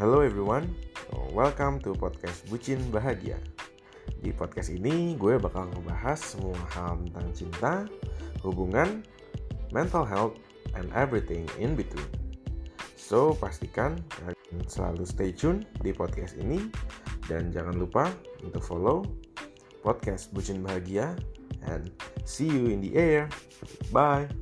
Hello everyone, welcome to podcast Bucin Bahagia. Di podcast ini gue bakal ngebahas semua hal tentang cinta, hubungan, mental health, and everything in between. So pastikan kalian selalu stay tune di podcast ini dan jangan lupa untuk follow podcast Bucin Bahagia and see you in the air. Bye.